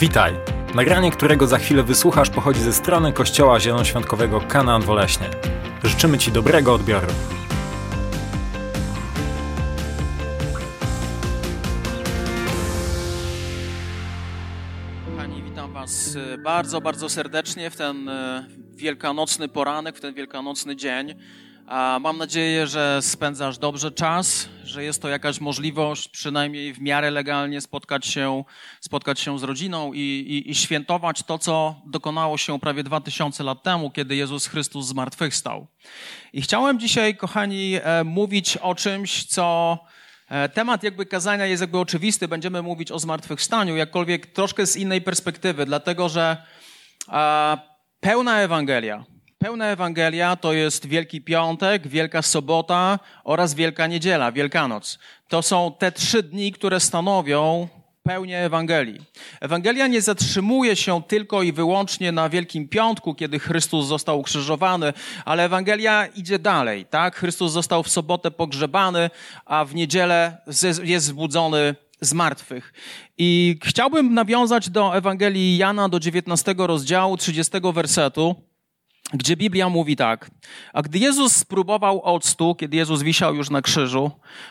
Witaj! Nagranie, którego za chwilę wysłuchasz, pochodzi ze strony Kościoła Zielonoświątkowego Kanaan Woleśnie. Życzymy Ci dobrego odbioru. Kochani, witam Was e, bardzo, bardzo serdecznie w ten e, wielkanocny poranek, w ten wielkanocny dzień. Mam nadzieję, że spędzasz dobrze czas, że jest to jakaś możliwość, przynajmniej w miarę legalnie, spotkać się, spotkać się z rodziną i, i, i świętować to, co dokonało się prawie dwa tysiące lat temu, kiedy Jezus Chrystus zmartwychwstał. I chciałem dzisiaj, kochani, e, mówić o czymś, co e, Temat jakby kazania jest jakby oczywisty. Będziemy mówić o zmartwychwstaniu, jakkolwiek troszkę z innej perspektywy, dlatego że pełna Ewangelia, Pełna Ewangelia to jest Wielki Piątek, Wielka Sobota oraz Wielka Niedziela, Wielkanoc. To są te trzy dni, które stanowią pełnię Ewangelii. Ewangelia nie zatrzymuje się tylko i wyłącznie na Wielkim Piątku, kiedy Chrystus został ukrzyżowany, ale Ewangelia idzie dalej, tak? Chrystus został w sobotę pogrzebany, a w niedzielę jest zbudzony z martwych. I chciałbym nawiązać do Ewangelii Jana do 19 rozdziału 30 wersetu gdzie Biblia mówi tak. A gdy Jezus spróbował octu, kiedy Jezus wisiał już na krzyżu,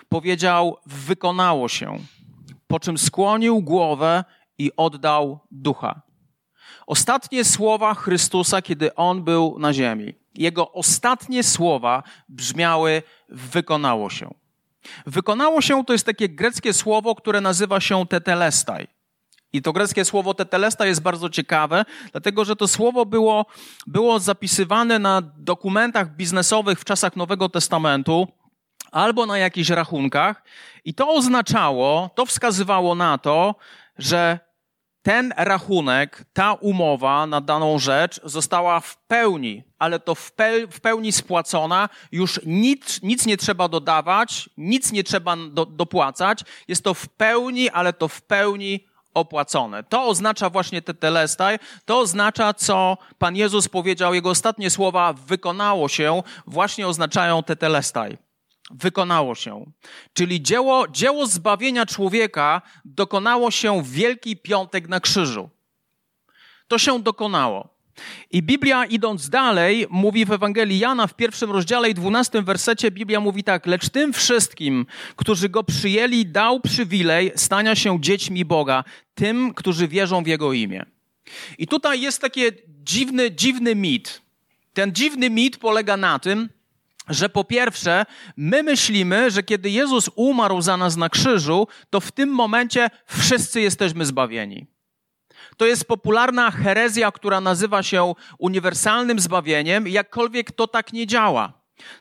powiedział: Wykonało się. Po czym skłonił głowę i oddał ducha. Ostatnie słowa Chrystusa, kiedy on był na ziemi. Jego ostatnie słowa brzmiały: Wykonało się. Wykonało się to jest takie greckie słowo, które nazywa się tetelestai. I to greckie słowo tetelesta jest bardzo ciekawe, dlatego że to słowo było, było zapisywane na dokumentach biznesowych w czasach Nowego Testamentu albo na jakichś rachunkach. I to oznaczało, to wskazywało na to, że ten rachunek, ta umowa na daną rzecz została w pełni, ale to w, pełni spłacona, już nic, nic nie trzeba dodawać, nic nie trzeba do, dopłacać, jest to w pełni, ale to w pełni opłacone. To oznacza właśnie te telestaj, to oznacza, co Pan Jezus powiedział, Jego ostatnie słowa wykonało się, właśnie oznaczają te telestaj. Wykonało się. Czyli dzieło, dzieło zbawienia człowieka dokonało się w Wielki Piątek na krzyżu. To się dokonało. I Biblia, idąc dalej, mówi w Ewangelii Jana w pierwszym rozdziale i dwunastym wersecie, Biblia mówi tak, lecz tym wszystkim, którzy go przyjęli, dał przywilej stania się dziećmi Boga, tym, którzy wierzą w Jego imię. I tutaj jest taki dziwny, dziwny mit. Ten dziwny mit polega na tym, że po pierwsze, my myślimy, że kiedy Jezus umarł za nas na krzyżu, to w tym momencie wszyscy jesteśmy zbawieni. To jest popularna herezja, która nazywa się uniwersalnym zbawieniem, jakkolwiek to tak nie działa.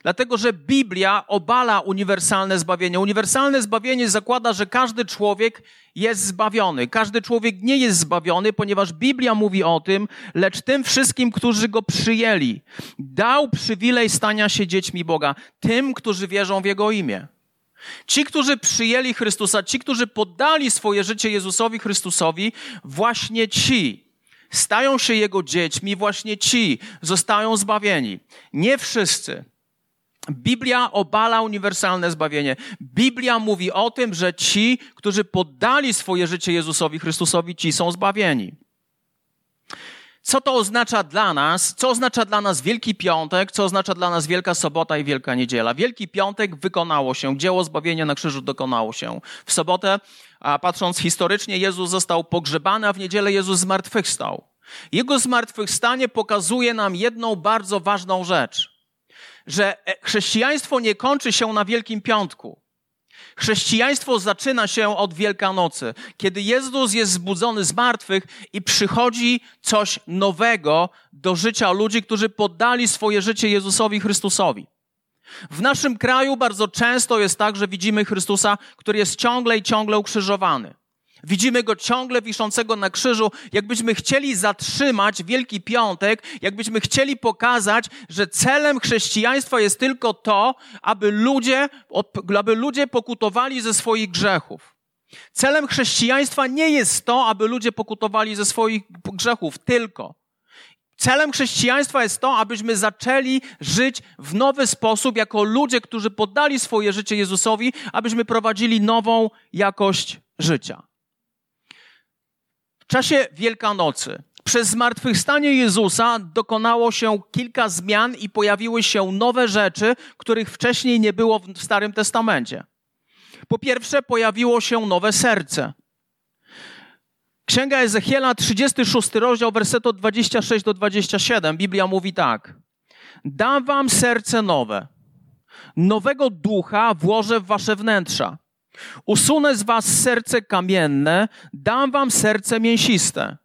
Dlatego, że Biblia obala uniwersalne zbawienie. Uniwersalne zbawienie zakłada, że każdy człowiek jest zbawiony. Każdy człowiek nie jest zbawiony, ponieważ Biblia mówi o tym, lecz tym wszystkim, którzy go przyjęli, dał przywilej stania się dziećmi Boga, tym, którzy wierzą w Jego imię. Ci, którzy przyjęli Chrystusa, ci, którzy poddali swoje życie Jezusowi Chrystusowi, właśnie ci stają się Jego dziećmi, właśnie ci zostają zbawieni. Nie wszyscy. Biblia obala uniwersalne zbawienie. Biblia mówi o tym, że ci, którzy poddali swoje życie Jezusowi Chrystusowi, ci są zbawieni. Co to oznacza dla nas? Co oznacza dla nas Wielki Piątek? Co oznacza dla nas Wielka Sobota i Wielka Niedziela? Wielki Piątek wykonało się, dzieło zbawienia na krzyżu dokonało się. W sobotę, a patrząc historycznie, Jezus został pogrzebany, a w niedzielę Jezus zmartwychwstał. Jego zmartwychwstanie pokazuje nam jedną bardzo ważną rzecz, że chrześcijaństwo nie kończy się na Wielkim Piątku. Chrześcijaństwo zaczyna się od Wielkanocy, kiedy Jezus jest zbudzony z martwych i przychodzi coś nowego do życia ludzi, którzy poddali swoje życie Jezusowi Chrystusowi. W naszym kraju bardzo często jest tak, że widzimy Chrystusa, który jest ciągle i ciągle ukrzyżowany. Widzimy go ciągle wiszącego na krzyżu, jakbyśmy chcieli zatrzymać Wielki Piątek, jakbyśmy chcieli pokazać, że celem chrześcijaństwa jest tylko to, aby ludzie, aby ludzie pokutowali ze swoich grzechów. Celem chrześcijaństwa nie jest to, aby ludzie pokutowali ze swoich grzechów, tylko. Celem chrześcijaństwa jest to, abyśmy zaczęli żyć w nowy sposób, jako ludzie, którzy poddali swoje życie Jezusowi, abyśmy prowadzili nową jakość życia. W czasie Wielkanocy przez zmartwychwstanie Jezusa dokonało się kilka zmian i pojawiły się nowe rzeczy, których wcześniej nie było w Starym Testamencie. Po pierwsze, pojawiło się nowe serce. Księga Ezechiela, 36 rozdział, werset od 26 do 27. Biblia mówi tak. Dam wam serce nowe. Nowego ducha włożę w wasze wnętrza. Usunę z was serce kamienne, dam wam serce mięsiste.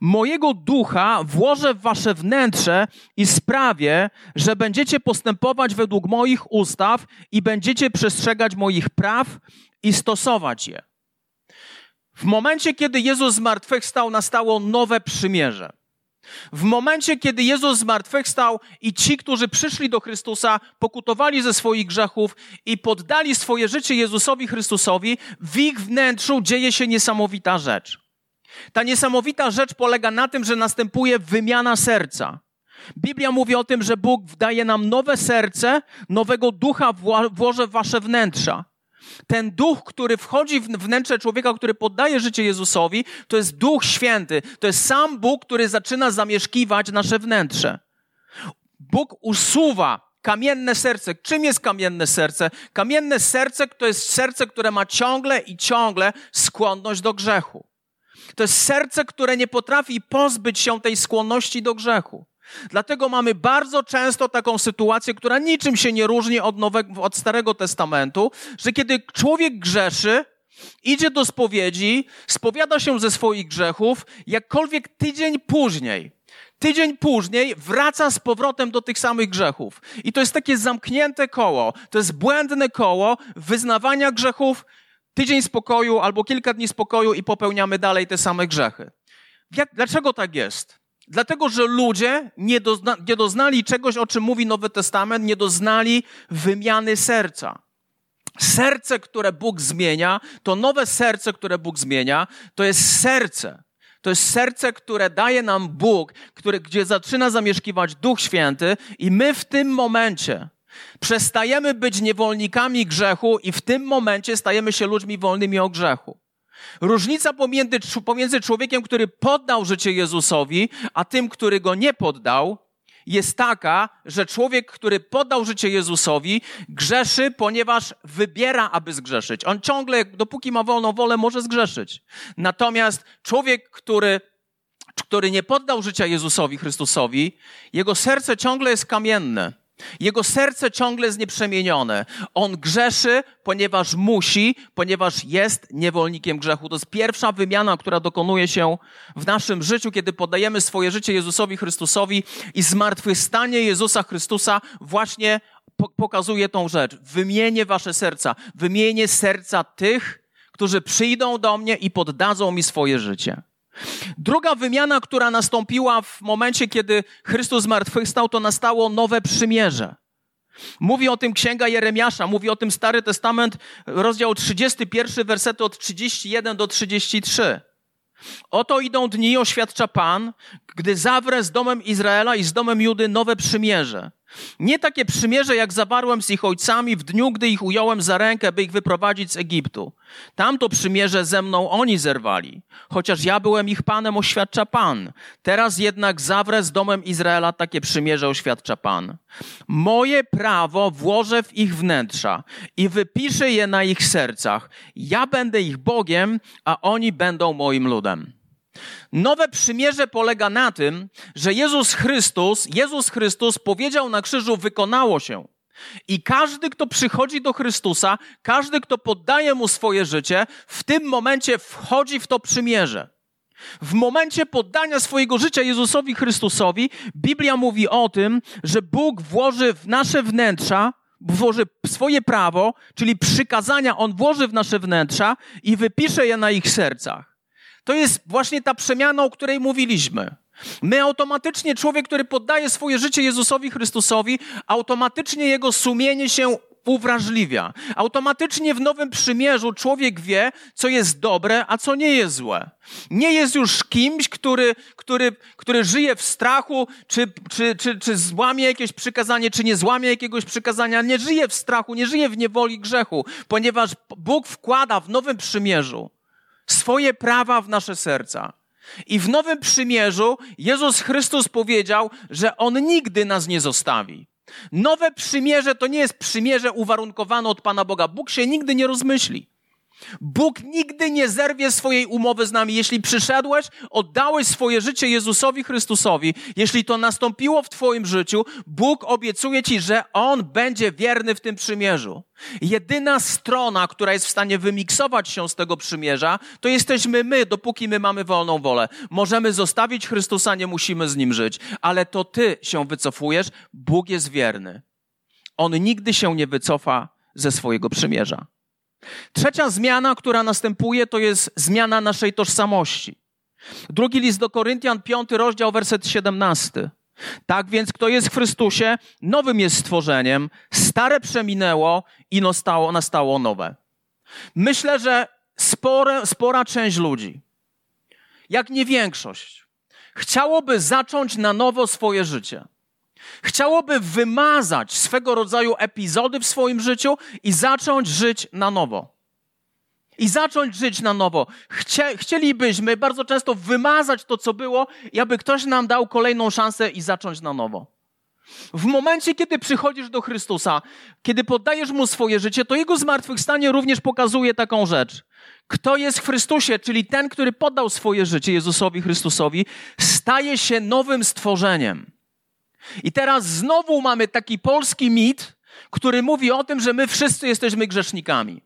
Mojego ducha włożę w wasze wnętrze i sprawię, że będziecie postępować według moich ustaw i będziecie przestrzegać moich praw i stosować je. W momencie, kiedy Jezus zmartwychwstał, nastało nowe przymierze. W momencie, kiedy Jezus zmartwychwstał i ci, którzy przyszli do Chrystusa, pokutowali ze swoich grzechów i poddali swoje życie Jezusowi Chrystusowi, w ich wnętrzu dzieje się niesamowita rzecz. Ta niesamowita rzecz polega na tym, że następuje wymiana serca. Biblia mówi o tym, że Bóg daje nam nowe serce, nowego ducha włoży w wasze wnętrza. Ten duch, który wchodzi w wnętrze człowieka, który poddaje życie Jezusowi, to jest duch święty. To jest sam Bóg, który zaczyna zamieszkiwać nasze wnętrze. Bóg usuwa kamienne serce. Czym jest kamienne serce? Kamienne serce to jest serce, które ma ciągle i ciągle skłonność do grzechu. To jest serce, które nie potrafi pozbyć się tej skłonności do grzechu. Dlatego mamy bardzo często taką sytuację, która niczym się nie różni od, nowego, od Starego Testamentu, że kiedy człowiek grzeszy, idzie do spowiedzi, spowiada się ze swoich grzechów, jakkolwiek tydzień później, tydzień później wraca z powrotem do tych samych grzechów. I to jest takie zamknięte koło, to jest błędne koło wyznawania grzechów, tydzień spokoju albo kilka dni spokoju i popełniamy dalej te same grzechy. Jak, dlaczego tak jest? Dlatego, że ludzie nie, dozna, nie doznali czegoś, o czym mówi Nowy Testament, nie doznali wymiany serca. Serce, które Bóg zmienia, to nowe serce, które Bóg zmienia, to jest serce. To jest serce, które daje nam Bóg, które, gdzie zaczyna zamieszkiwać Duch Święty, i my w tym momencie przestajemy być niewolnikami grzechu, i w tym momencie stajemy się ludźmi wolnymi o grzechu. Różnica pomiędzy, pomiędzy człowiekiem, który poddał życie Jezusowi, a tym, który go nie poddał, jest taka, że człowiek, który poddał życie Jezusowi, grzeszy, ponieważ wybiera, aby zgrzeszyć. On ciągle, dopóki ma wolną wolę, może zgrzeszyć. Natomiast człowiek, który, który nie poddał życia Jezusowi, Chrystusowi, jego serce ciągle jest kamienne. Jego serce ciągle jest nieprzemienione. On grzeszy, ponieważ musi, ponieważ jest niewolnikiem grzechu. To jest pierwsza wymiana, która dokonuje się w naszym życiu, kiedy podajemy swoje życie Jezusowi Chrystusowi i zmartwychwstanie Jezusa Chrystusa właśnie pokazuje tą rzecz. Wymienię wasze serca. Wymienię serca tych, którzy przyjdą do mnie i poddadzą mi swoje życie. Druga wymiana, która nastąpiła w momencie, kiedy Chrystus zmartwychwstał, to nastało nowe przymierze. Mówi o tym Księga Jeremiasza, mówi o tym Stary Testament, rozdział 31, wersety od 31 do 33. Oto idą dni, oświadcza Pan, gdy zawrę z domem Izraela i z domem Judy nowe przymierze. Nie takie przymierze, jak zawarłem z ich ojcami w dniu, gdy ich ująłem za rękę, by ich wyprowadzić z Egiptu. Tamto przymierze ze mną oni zerwali, chociaż ja byłem ich panem, oświadcza Pan. Teraz jednak zawrę z domem Izraela takie przymierze, oświadcza Pan. Moje prawo włożę w ich wnętrza i wypiszę je na ich sercach. Ja będę ich Bogiem, a oni będą moim ludem. Nowe przymierze polega na tym, że Jezus Chrystus, Jezus Chrystus powiedział na krzyżu, wykonało się. I każdy, kto przychodzi do Chrystusa, każdy, kto poddaje mu swoje życie, w tym momencie wchodzi w to przymierze. W momencie poddania swojego życia Jezusowi Chrystusowi, Biblia mówi o tym, że Bóg włoży w nasze wnętrza, włoży swoje prawo, czyli przykazania, On włoży w nasze wnętrza i wypisze je na ich sercach. To jest właśnie ta przemiana, o której mówiliśmy. My automatycznie, człowiek, który poddaje swoje życie Jezusowi Chrystusowi, automatycznie jego sumienie się uwrażliwia. Automatycznie w Nowym Przymierzu człowiek wie, co jest dobre, a co nie jest złe. Nie jest już kimś, który, który, który żyje w strachu, czy, czy, czy, czy złamie jakieś przykazanie, czy nie złamie jakiegoś przykazania. Nie żyje w strachu, nie żyje w niewoli grzechu, ponieważ Bóg wkłada w Nowym Przymierzu swoje prawa w nasze serca. I w Nowym Przymierzu Jezus Chrystus powiedział, że On nigdy nas nie zostawi. Nowe przymierze to nie jest przymierze uwarunkowane od Pana Boga. Bóg się nigdy nie rozmyśli. Bóg nigdy nie zerwie swojej umowy z nami. Jeśli przyszedłeś, oddałeś swoje życie Jezusowi Chrystusowi, jeśli to nastąpiło w Twoim życiu, Bóg obiecuje Ci, że On będzie wierny w tym przymierzu. Jedyna strona, która jest w stanie wymiksować się z tego przymierza, to jesteśmy my, dopóki my mamy wolną wolę. Możemy zostawić Chrystusa, nie musimy z Nim żyć, ale to Ty się wycofujesz, Bóg jest wierny. On nigdy się nie wycofa ze swojego przymierza. Trzecia zmiana, która następuje, to jest zmiana naszej tożsamości. Drugi list do Koryntian, piąty rozdział, werset 17. Tak więc, kto jest w Chrystusie, nowym jest stworzeniem, stare przeminęło i nastało, nastało nowe. Myślę, że spore, spora część ludzi, jak nie większość, chciałoby zacząć na nowo swoje życie. Chciałoby wymazać swego rodzaju epizody w swoim życiu i zacząć żyć na nowo. I zacząć żyć na nowo. Chcie, chcielibyśmy bardzo często wymazać to, co było, i aby ktoś nam dał kolejną szansę i zacząć na nowo. W momencie, kiedy przychodzisz do Chrystusa, kiedy poddajesz Mu swoje życie, to Jego zmartwychwstanie również pokazuje taką rzecz. Kto jest w Chrystusie, czyli ten, który poddał swoje życie Jezusowi Chrystusowi, staje się nowym stworzeniem. I teraz znowu mamy taki polski mit, który mówi o tym, że my wszyscy jesteśmy grzesznikami.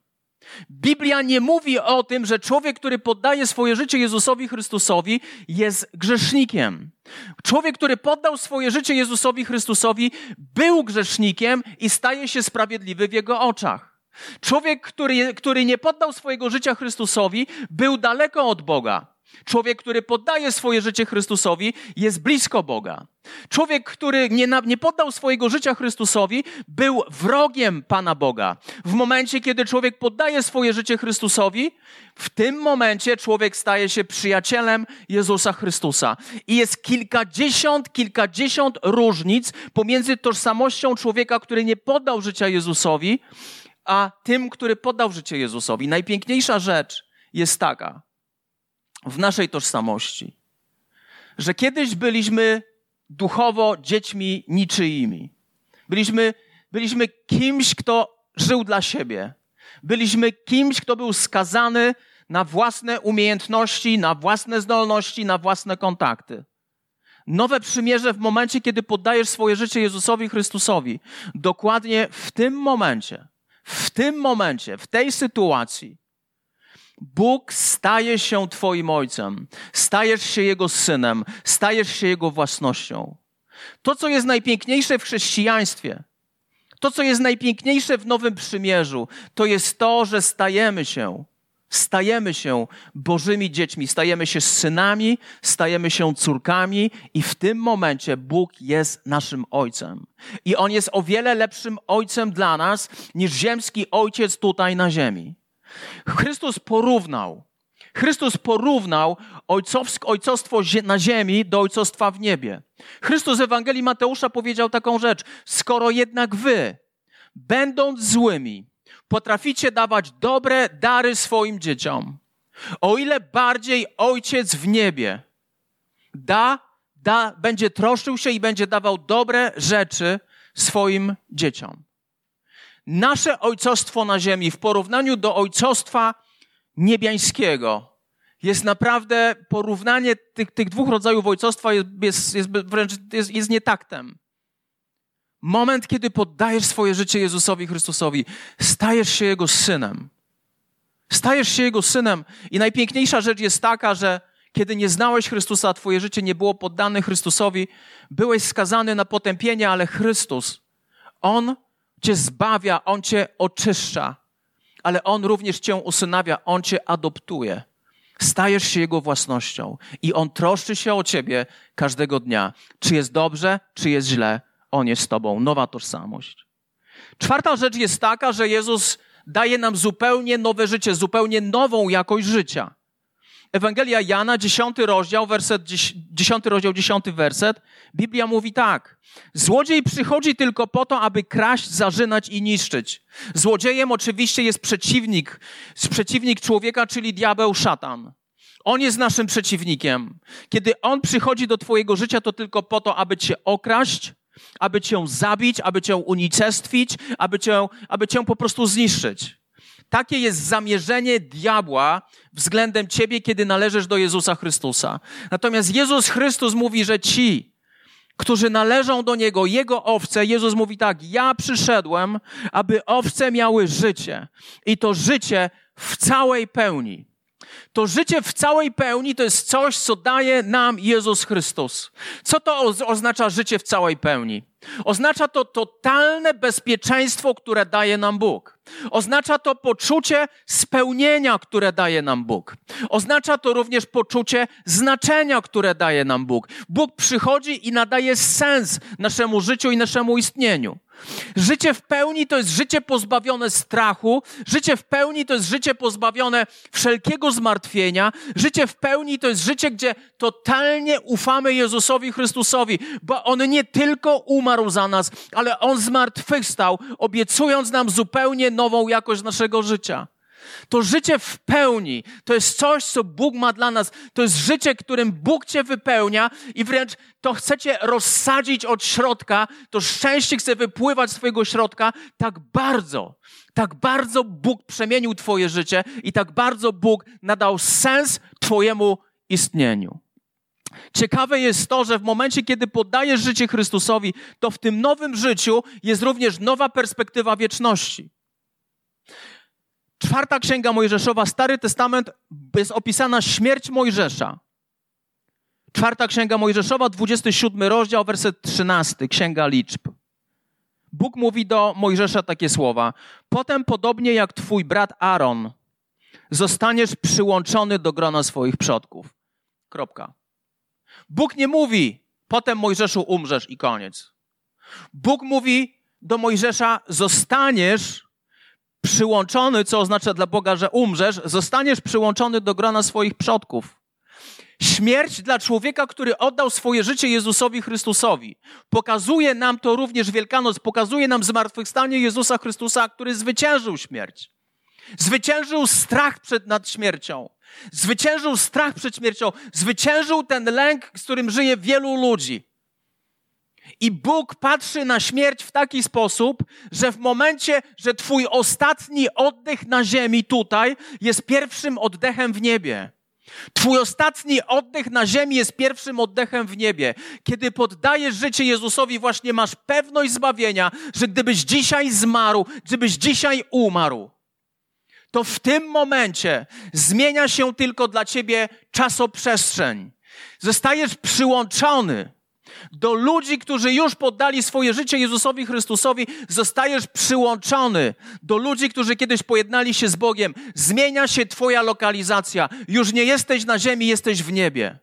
Biblia nie mówi o tym, że człowiek, który poddaje swoje życie Jezusowi Chrystusowi, jest grzesznikiem. Człowiek, który poddał swoje życie Jezusowi Chrystusowi, był grzesznikiem i staje się sprawiedliwy w jego oczach. Człowiek, który, który nie poddał swojego życia Chrystusowi, był daleko od Boga. Człowiek, który poddaje swoje życie Chrystusowi, jest blisko Boga. Człowiek, który nie, nie poddał swojego życia Chrystusowi, był wrogiem Pana Boga. W momencie, kiedy człowiek poddaje swoje życie Chrystusowi, w tym momencie człowiek staje się przyjacielem Jezusa Chrystusa. I jest kilkadziesiąt, kilkadziesiąt różnic pomiędzy tożsamością człowieka, który nie poddał życia Jezusowi, a tym, który poddał życie Jezusowi. Najpiękniejsza rzecz jest taka, w naszej tożsamości, że kiedyś byliśmy duchowo dziećmi niczyimi. Byliśmy, byliśmy kimś, kto żył dla siebie. Byliśmy kimś, kto był skazany na własne umiejętności, na własne zdolności, na własne kontakty. Nowe przymierze w momencie, kiedy poddajesz swoje życie Jezusowi Chrystusowi, dokładnie w tym momencie, w tym momencie, w tej sytuacji, Bóg staje się Twoim ojcem, stajesz się Jego synem, stajesz się Jego własnością. To, co jest najpiękniejsze w chrześcijaństwie, to, co jest najpiękniejsze w Nowym Przymierzu, to jest to, że stajemy się, stajemy się Bożymi dziećmi, stajemy się synami, stajemy się córkami i w tym momencie Bóg jest naszym Ojcem. I On jest o wiele lepszym Ojcem dla nas niż ziemski Ojciec tutaj na ziemi. Chrystus porównał, Chrystus porównał ojcostwo na ziemi do ojcostwa w niebie. Chrystus w Ewangelii Mateusza powiedział taką rzecz: Skoro jednak wy, będąc złymi, potraficie dawać dobre dary swoim dzieciom, o ile bardziej Ojciec w niebie da, da, będzie troszczył się i będzie dawał dobre rzeczy swoim dzieciom nasze ojcostwo na ziemi w porównaniu do ojcostwa niebiańskiego jest naprawdę porównanie tych, tych dwóch rodzajów ojcostwa jest, jest, jest wręcz jest, jest nietaktem. Moment, kiedy poddajesz swoje życie Jezusowi Chrystusowi, stajesz się Jego synem. Stajesz się Jego synem i najpiękniejsza rzecz jest taka, że kiedy nie znałeś Chrystusa, a twoje życie nie było poddane Chrystusowi, byłeś skazany na potępienie, ale Chrystus, On Cię zbawia, On Cię oczyszcza, ale On również Cię usynawia, On Cię adoptuje. Stajesz się Jego własnością i On troszczy się o Ciebie każdego dnia. Czy jest dobrze, czy jest źle, On jest z Tobą. Nowa tożsamość. Czwarta rzecz jest taka, że Jezus daje nam zupełnie nowe życie, zupełnie nową jakość życia. Ewangelia Jana, 10 rozdział, werset, 10 rozdział, 10 werset. Biblia mówi tak. Złodziej przychodzi tylko po to, aby kraść, zarzynać i niszczyć. Złodziejem oczywiście jest przeciwnik, przeciwnik człowieka, czyli diabeł szatan. On jest naszym przeciwnikiem. Kiedy On przychodzi do Twojego życia, to tylko po to, aby Cię okraść, aby Cię zabić, aby Cię unicestwić, aby Cię, aby cię po prostu zniszczyć. Takie jest zamierzenie diabła względem Ciebie, kiedy należysz do Jezusa Chrystusa. Natomiast Jezus Chrystus mówi, że ci, którzy należą do Niego, Jego owce, Jezus mówi tak, ja przyszedłem, aby owce miały życie. I to życie w całej pełni. To życie w całej pełni to jest coś, co daje nam Jezus Chrystus. Co to oznacza życie w całej pełni? Oznacza to totalne bezpieczeństwo, które daje nam Bóg. Oznacza to poczucie spełnienia, które daje nam Bóg. Oznacza to również poczucie znaczenia, które daje nam Bóg. Bóg przychodzi i nadaje sens naszemu życiu i naszemu istnieniu. Życie w pełni to jest życie pozbawione strachu, życie w pełni to jest życie pozbawione wszelkiego zmartwienia, życie w pełni to jest życie, gdzie totalnie ufamy Jezusowi Chrystusowi, bo On nie tylko umarł za nas, ale On zmartwychwstał, obiecując nam zupełnie nową jakość naszego życia. To życie w pełni to jest coś, co Bóg ma dla nas. To jest życie, którym Bóg cię wypełnia i wręcz to chcecie rozsadzić od środka. To szczęście chce wypływać z twojego środka tak bardzo. Tak bardzo Bóg przemienił twoje życie i tak bardzo Bóg nadał sens twojemu istnieniu. Ciekawe jest to, że w momencie, kiedy poddajesz życie Chrystusowi, to w tym nowym życiu jest również nowa perspektywa wieczności. Czwarta księga Mojżeszowa, Stary Testament, jest opisana śmierć Mojżesza. Czwarta księga Mojżeszowa, 27 rozdział, werset 13, księga liczb. Bóg mówi do Mojżesza takie słowa: Potem, podobnie jak twój brat Aaron, zostaniesz przyłączony do grona swoich przodków. Kropka. Bóg nie mówi, potem Mojżeszu umrzesz i koniec. Bóg mówi do Mojżesza, zostaniesz przyłączony, co oznacza dla Boga, że umrzesz, zostaniesz przyłączony do grona swoich przodków. Śmierć dla człowieka, który oddał swoje życie Jezusowi Chrystusowi. Pokazuje nam to również Wielkanoc, pokazuje nam zmartwychwstanie Jezusa Chrystusa, który zwyciężył śmierć. Zwyciężył strach przed nad śmiercią. Zwyciężył strach przed śmiercią. Zwyciężył ten lęk, z którym żyje wielu ludzi. I Bóg patrzy na śmierć w taki sposób, że w momencie, że Twój ostatni oddech na ziemi tutaj jest pierwszym oddechem w niebie. Twój ostatni oddech na ziemi jest pierwszym oddechem w niebie. Kiedy poddajesz życie Jezusowi, właśnie masz pewność zbawienia, że gdybyś dzisiaj zmarł, gdybyś dzisiaj umarł, to w tym momencie zmienia się tylko dla ciebie czasoprzestrzeń. Zostajesz przyłączony do ludzi, którzy już poddali swoje życie Jezusowi Chrystusowi, zostajesz przyłączony. Do ludzi, którzy kiedyś pojednali się z Bogiem, zmienia się Twoja lokalizacja. Już nie jesteś na ziemi, jesteś w niebie.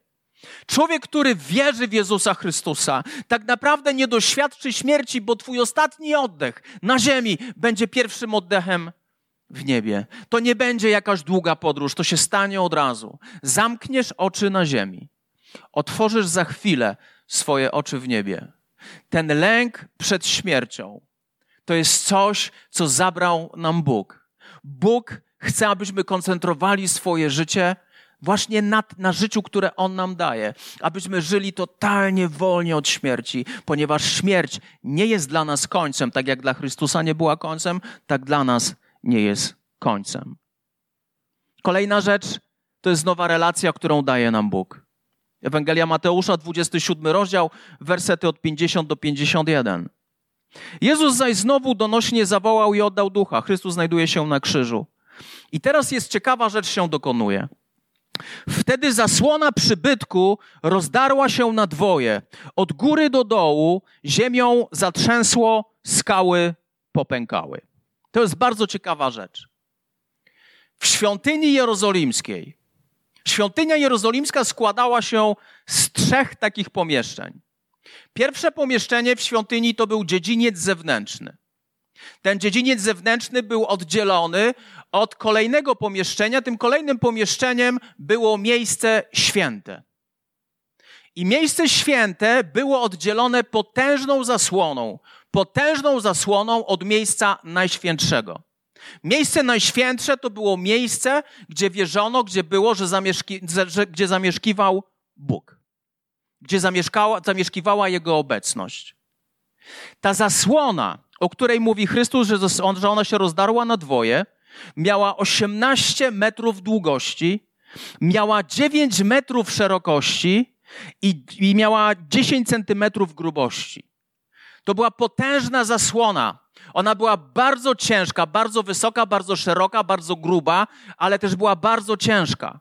Człowiek, który wierzy w Jezusa Chrystusa, tak naprawdę nie doświadczy śmierci, bo Twój ostatni oddech na ziemi będzie pierwszym oddechem w niebie. To nie będzie jakaś długa podróż, to się stanie od razu. Zamkniesz oczy na ziemi, otworzysz za chwilę swoje oczy w niebie. Ten lęk przed śmiercią to jest coś, co zabrał nam Bóg. Bóg chce, abyśmy koncentrowali swoje życie właśnie na, na życiu, które On nam daje, abyśmy żyli totalnie wolnie od śmierci, ponieważ śmierć nie jest dla nas końcem, tak jak dla Chrystusa nie była końcem, tak dla nas nie jest końcem. Kolejna rzecz to jest nowa relacja, którą daje nam Bóg. Ewangelia Mateusza, 27 rozdział, wersety od 50 do 51. Jezus zaś znowu donośnie zawołał i oddał ducha. Chrystus znajduje się na krzyżu. I teraz jest ciekawa rzecz się dokonuje. Wtedy zasłona przybytku rozdarła się na dwoje. Od góry do dołu ziemią zatrzęsło, skały popękały. To jest bardzo ciekawa rzecz. W świątyni jerozolimskiej Świątynia jerozolimska składała się z trzech takich pomieszczeń. Pierwsze pomieszczenie w świątyni to był dziedziniec zewnętrzny. Ten dziedziniec zewnętrzny był oddzielony od kolejnego pomieszczenia. Tym kolejnym pomieszczeniem było miejsce święte. I miejsce święte było oddzielone potężną zasłoną, potężną zasłoną od miejsca najświętszego. Miejsce najświętsze to było miejsce, gdzie wierzono, gdzie było, że, zamieszki, że gdzie zamieszkiwał Bóg. Gdzie zamieszkała, zamieszkiwała Jego obecność. Ta zasłona, o której mówi Chrystus, że, ona się rozdarła na dwoje, miała 18 metrów długości, miała 9 metrów szerokości i, i miała 10 centymetrów grubości. To była potężna zasłona. Ona była bardzo ciężka, bardzo wysoka, bardzo szeroka, bardzo gruba, ale też była bardzo ciężka.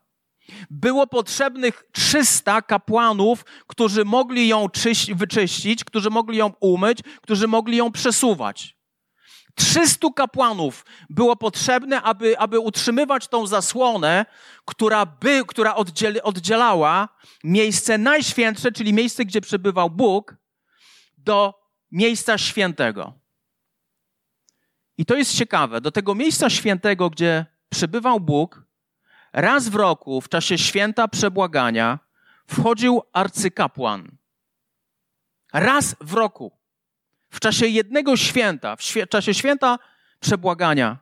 Było potrzebnych 300 kapłanów, którzy mogli ją czyś, wyczyścić, którzy mogli ją umyć, którzy mogli ją przesuwać. 300 kapłanów było potrzebne, aby, aby utrzymywać tą zasłonę, która, by, która oddzielała miejsce najświętsze, czyli miejsce, gdzie przebywał Bóg, do miejsca świętego. I to jest ciekawe. Do tego miejsca świętego, gdzie przebywał Bóg, raz w roku, w czasie święta przebłagania, wchodził arcykapłan. Raz w roku. W czasie jednego święta, w, świe- czasie święta przebłagania,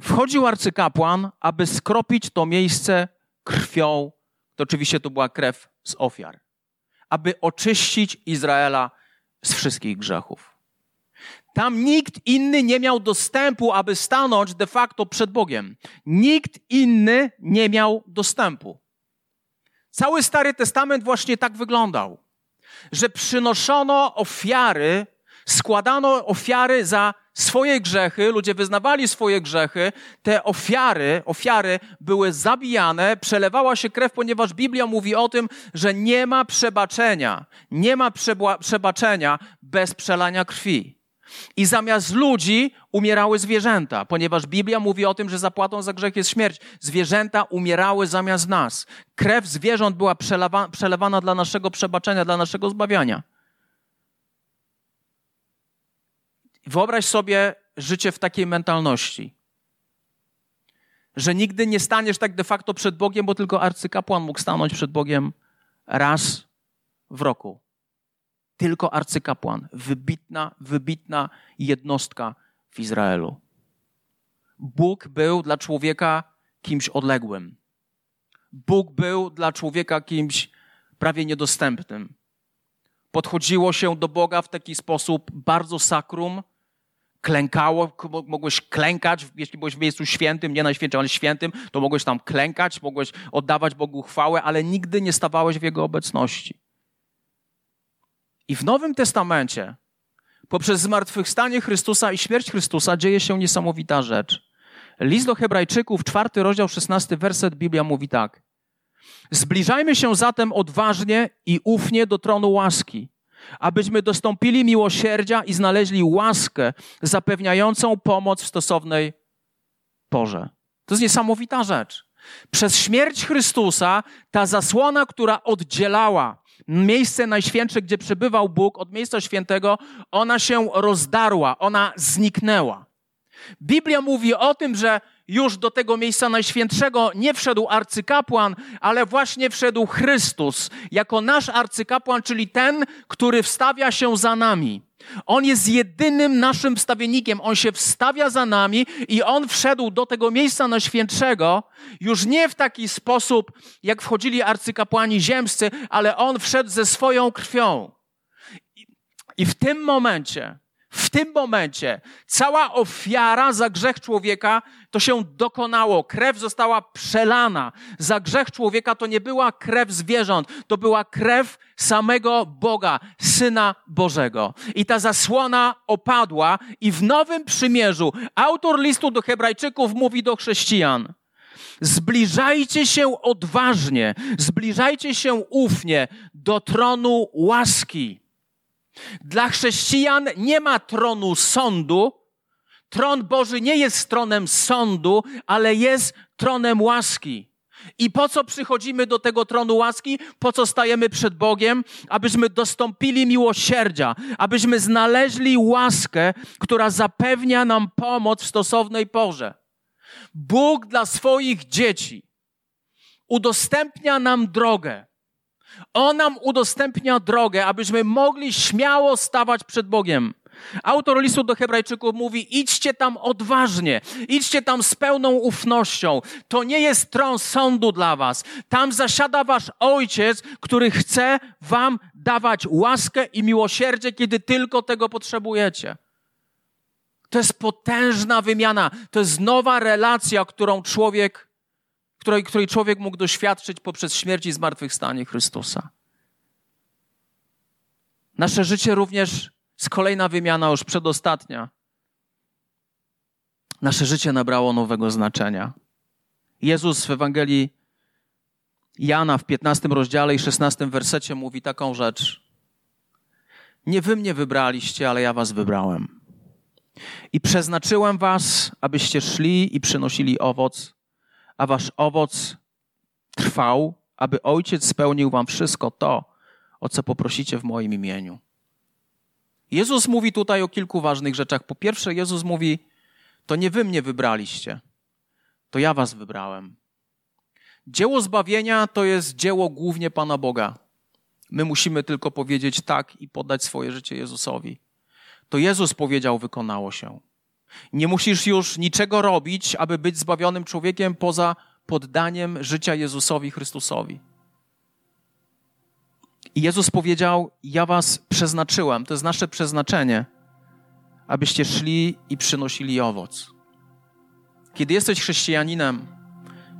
wchodził arcykapłan, aby skropić to miejsce krwią. To oczywiście to była krew z ofiar. Aby oczyścić Izraela z wszystkich grzechów. Tam nikt inny nie miał dostępu, aby stanąć de facto przed Bogiem. Nikt inny nie miał dostępu. Cały Stary Testament właśnie tak wyglądał, że przynoszono ofiary, składano ofiary za swoje grzechy, ludzie wyznawali swoje grzechy, te ofiary, ofiary były zabijane, przelewała się krew, ponieważ Biblia mówi o tym, że nie ma przebaczenia, nie ma przebaczenia bez przelania krwi. I zamiast ludzi umierały zwierzęta, ponieważ Biblia mówi o tym, że zapłatą za grzech jest śmierć. Zwierzęta umierały zamiast nas. Krew zwierząt była przelewa, przelewana dla naszego przebaczenia, dla naszego zbawiania. Wyobraź sobie życie w takiej mentalności, że nigdy nie staniesz tak de facto przed Bogiem, bo tylko arcykapłan mógł stanąć przed Bogiem raz w roku tylko arcykapłan, wybitna, wybitna jednostka w Izraelu. Bóg był dla człowieka kimś odległym. Bóg był dla człowieka kimś prawie niedostępnym. Podchodziło się do Boga w taki sposób bardzo sakrum, klękało, mogłeś klękać, jeśli byłeś w miejscu świętym, nie najświętszym, ale świętym, to mogłeś tam klękać, mogłeś oddawać Bogu chwałę, ale nigdy nie stawałeś w Jego obecności. I w Nowym Testamencie, poprzez zmartwychwstanie Chrystusa i śmierć Chrystusa, dzieje się niesamowita rzecz. List do Hebrajczyków, czwarty rozdział, szesnasty werset, Biblia mówi tak. Zbliżajmy się zatem odważnie i ufnie do tronu łaski, abyśmy dostąpili miłosierdzia i znaleźli łaskę zapewniającą pomoc w stosownej porze. To jest niesamowita rzecz. Przez śmierć Chrystusa ta zasłona, która oddzielała miejsce najświętsze, gdzie przebywał Bóg, od miejsca świętego, ona się rozdarła, ona zniknęła. Biblia mówi o tym, że już do tego miejsca najświętszego nie wszedł arcykapłan, ale właśnie wszedł Chrystus jako nasz arcykapłan, czyli ten, który wstawia się za nami. On jest jedynym naszym wstawiennikiem. On się wstawia za nami i on wszedł do tego miejsca najświętszego już nie w taki sposób, jak wchodzili arcykapłani ziemscy, ale on wszedł ze swoją krwią. I w tym momencie w tym momencie cała ofiara za grzech człowieka to się dokonało. Krew została przelana. Za grzech człowieka to nie była krew zwierząt, to była krew samego Boga, Syna Bożego. I ta zasłona opadła i w Nowym Przymierzu autor listu do Hebrajczyków mówi do chrześcijan. Zbliżajcie się odważnie, zbliżajcie się ufnie do tronu łaski dla chrześcijan nie ma tronu sądu. Tron Boży nie jest tronem sądu, ale jest tronem łaski. I po co przychodzimy do tego tronu łaski? Po co stajemy przed Bogiem? Abyśmy dostąpili miłosierdzia, abyśmy znaleźli łaskę, która zapewnia nam pomoc w stosownej porze. Bóg dla swoich dzieci udostępnia nam drogę. On nam udostępnia drogę, abyśmy mogli śmiało stawać przed Bogiem. Autor listu do Hebrajczyków mówi: idźcie tam odważnie, idźcie tam z pełną ufnością. To nie jest tron sądu dla was. Tam zasiada wasz ojciec, który chce wam dawać łaskę i miłosierdzie, kiedy tylko tego potrzebujecie. To jest potężna wymiana, to jest nowa relacja, którą człowiek, której, której człowiek mógł doświadczyć poprzez śmierć i zmartwychwstanie Chrystusa. Nasze życie również jest kolejna wymiana, już przedostatnia. Nasze życie nabrało nowego znaczenia. Jezus w Ewangelii Jana w 15 rozdziale i 16 wersecie mówi taką rzecz. Nie wy mnie wybraliście, ale ja was wybrałem. I przeznaczyłem was, abyście szli i przynosili owoc, a wasz owoc trwał, aby Ojciec spełnił wam wszystko to, o co poprosicie w moim imieniu. Jezus mówi tutaj o kilku ważnych rzeczach. Po pierwsze, Jezus mówi: To nie wy mnie wybraliście, to ja was wybrałem. Dzieło zbawienia to jest dzieło głównie Pana Boga. My musimy tylko powiedzieć tak i poddać swoje życie Jezusowi. To Jezus powiedział, wykonało się. Nie musisz już niczego robić, aby być zbawionym człowiekiem poza poddaniem życia Jezusowi Chrystusowi. I Jezus powiedział: Ja was przeznaczyłem, to jest nasze przeznaczenie, abyście szli i przynosili owoc. Kiedy jesteś chrześcijaninem,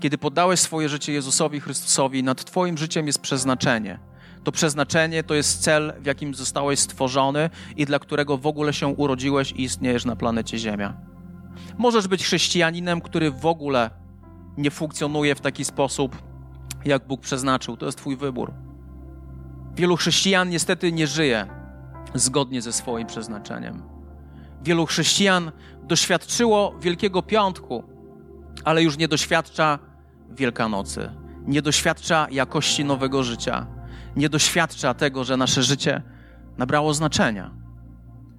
kiedy poddałeś swoje życie Jezusowi Chrystusowi, nad Twoim życiem jest przeznaczenie. To przeznaczenie to jest cel, w jakim zostałeś stworzony i dla którego w ogóle się urodziłeś i istniejesz na planecie Ziemia. Możesz być chrześcijaninem, który w ogóle nie funkcjonuje w taki sposób, jak Bóg przeznaczył. To jest Twój wybór. Wielu chrześcijan niestety nie żyje zgodnie ze swoim przeznaczeniem. Wielu chrześcijan doświadczyło Wielkiego Piątku, ale już nie doświadcza Wielkanocy, nie doświadcza jakości nowego życia, nie doświadcza tego, że nasze życie nabrało znaczenia,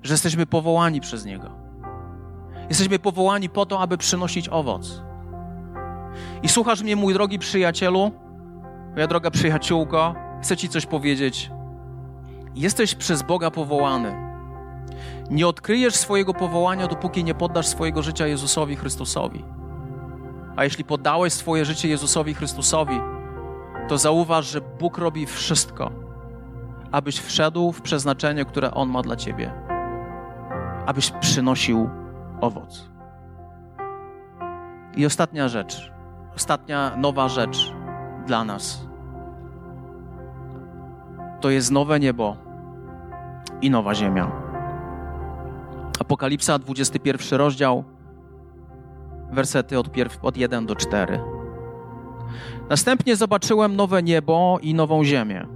że jesteśmy powołani przez Niego. Jesteśmy powołani po to, aby przynosić owoc. I słuchasz mnie, mój drogi przyjacielu, moja droga przyjaciółko, chcę Ci coś powiedzieć. Jesteś przez Boga powołany. Nie odkryjesz swojego powołania, dopóki nie poddasz swojego życia Jezusowi Chrystusowi. A jeśli poddałeś swoje życie Jezusowi Chrystusowi, to zauważ, że Bóg robi wszystko, abyś wszedł w przeznaczenie, które On ma dla Ciebie, abyś przynosił owoc. I ostatnia rzecz, ostatnia nowa rzecz dla nas to jest nowe niebo i nowa ziemia. Apokalipsa, 21 rozdział, wersety od, od 1 do 4. Następnie zobaczyłem nowe niebo i nową ziemię,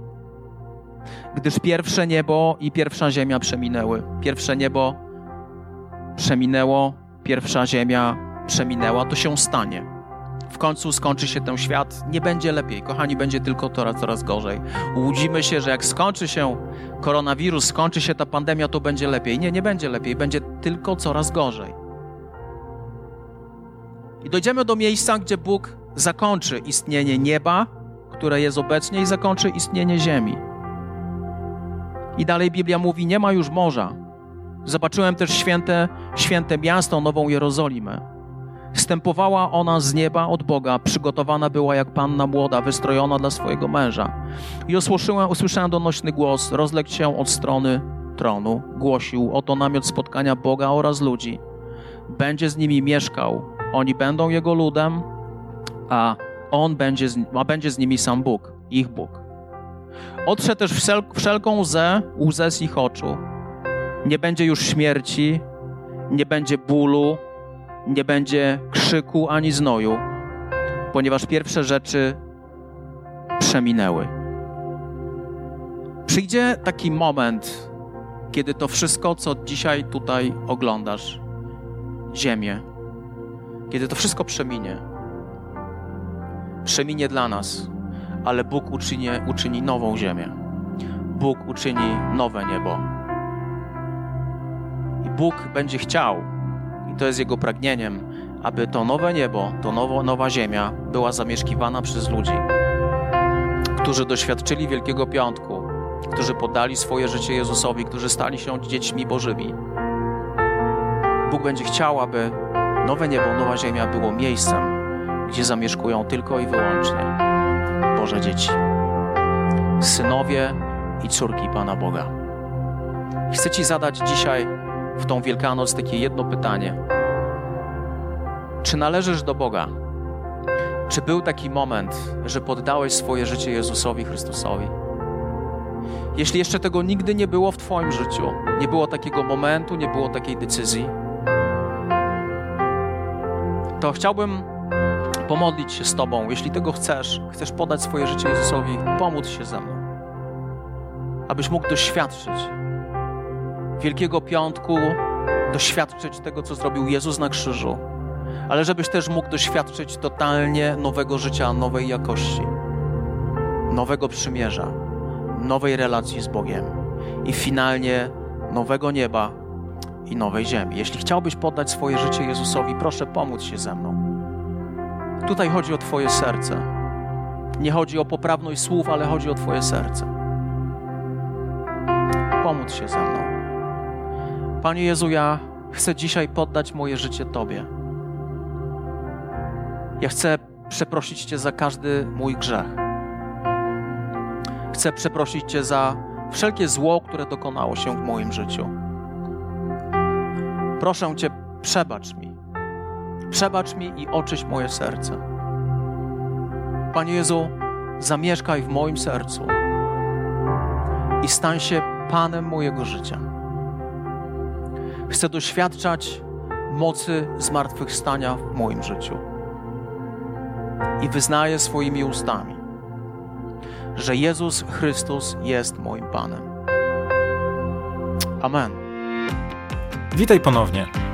gdyż pierwsze niebo i pierwsza ziemia przeminęły. Pierwsze niebo przeminęło, pierwsza ziemia przeminęła, to się stanie w końcu skończy się ten świat, nie będzie lepiej. Kochani, będzie tylko coraz, coraz gorzej. Łudzimy się, że jak skończy się koronawirus, skończy się ta pandemia, to będzie lepiej. Nie, nie będzie lepiej, będzie tylko coraz gorzej. I dojdziemy do miejsca, gdzie Bóg zakończy istnienie nieba, które jest obecnie, i zakończy istnienie ziemi. I dalej Biblia mówi: Nie ma już morza. Zobaczyłem też święte, święte miasto, Nową Jerozolimę Wstępowała ona z nieba od Boga, przygotowana była jak panna młoda, wystrojona dla swojego męża. I usłyszałem, usłyszałem donośny głos, rozległ się od strony tronu. Głosił, oto namiot spotkania Boga oraz ludzi. Będzie z nimi mieszkał, oni będą Jego ludem, a On będzie z, a będzie z nimi sam Bóg, ich Bóg. Otrze też wszel, wszelką łzę, łzę z ich oczu. Nie będzie już śmierci, nie będzie bólu, nie będzie krzyku ani znoju, ponieważ pierwsze rzeczy przeminęły. Przyjdzie taki moment, kiedy to wszystko, co dzisiaj tutaj oglądasz, Ziemię, kiedy to wszystko przeminie, przeminie dla nas, ale Bóg uczyni, uczyni nową Ziemię. Bóg uczyni nowe niebo. I Bóg będzie chciał, i to jest Jego pragnieniem, aby to nowe niebo, to nowo, nowa ziemia była zamieszkiwana przez ludzi, którzy doświadczyli Wielkiego Piątku, którzy poddali swoje życie Jezusowi, którzy stali się dziećmi Bożymi. Bóg będzie chciał, aby nowe niebo, nowa ziemia było miejscem, gdzie zamieszkują tylko i wyłącznie Boże dzieci, synowie i córki Pana Boga. Chcę Ci zadać dzisiaj w tą Wielkanoc takie jedno pytanie. Czy należysz do Boga? Czy był taki moment, że poddałeś swoje życie Jezusowi Chrystusowi? Jeśli jeszcze tego nigdy nie było w Twoim życiu, nie było takiego momentu, nie było takiej decyzji, to chciałbym pomodlić się z Tobą. Jeśli tego chcesz, chcesz podać swoje życie Jezusowi, pomóc się ze mną, abyś mógł doświadczyć Wielkiego Piątku, doświadczyć tego, co zrobił Jezus na krzyżu, ale żebyś też mógł doświadczyć totalnie nowego życia, nowej jakości, nowego przymierza, nowej relacji z Bogiem i finalnie nowego nieba i nowej ziemi. Jeśli chciałbyś poddać swoje życie Jezusowi, proszę pomóc się ze mną. Tutaj chodzi o Twoje serce. Nie chodzi o poprawność słów, ale chodzi o Twoje serce. Pomóc się ze mną. Panie Jezu, ja chcę dzisiaj poddać moje życie Tobie. Ja chcę przeprosić Cię za każdy mój grzech. Chcę przeprosić Cię za wszelkie zło, które dokonało się w moim życiu. Proszę Cię, przebacz mi. Przebacz mi i oczyś moje serce. Panie Jezu, zamieszkaj w moim sercu i stań się Panem mojego życia. Chcę doświadczać mocy zmartwychwstania w moim życiu. I wyznaję swoimi ustami, że Jezus Chrystus jest moim Panem. Amen. Witaj ponownie.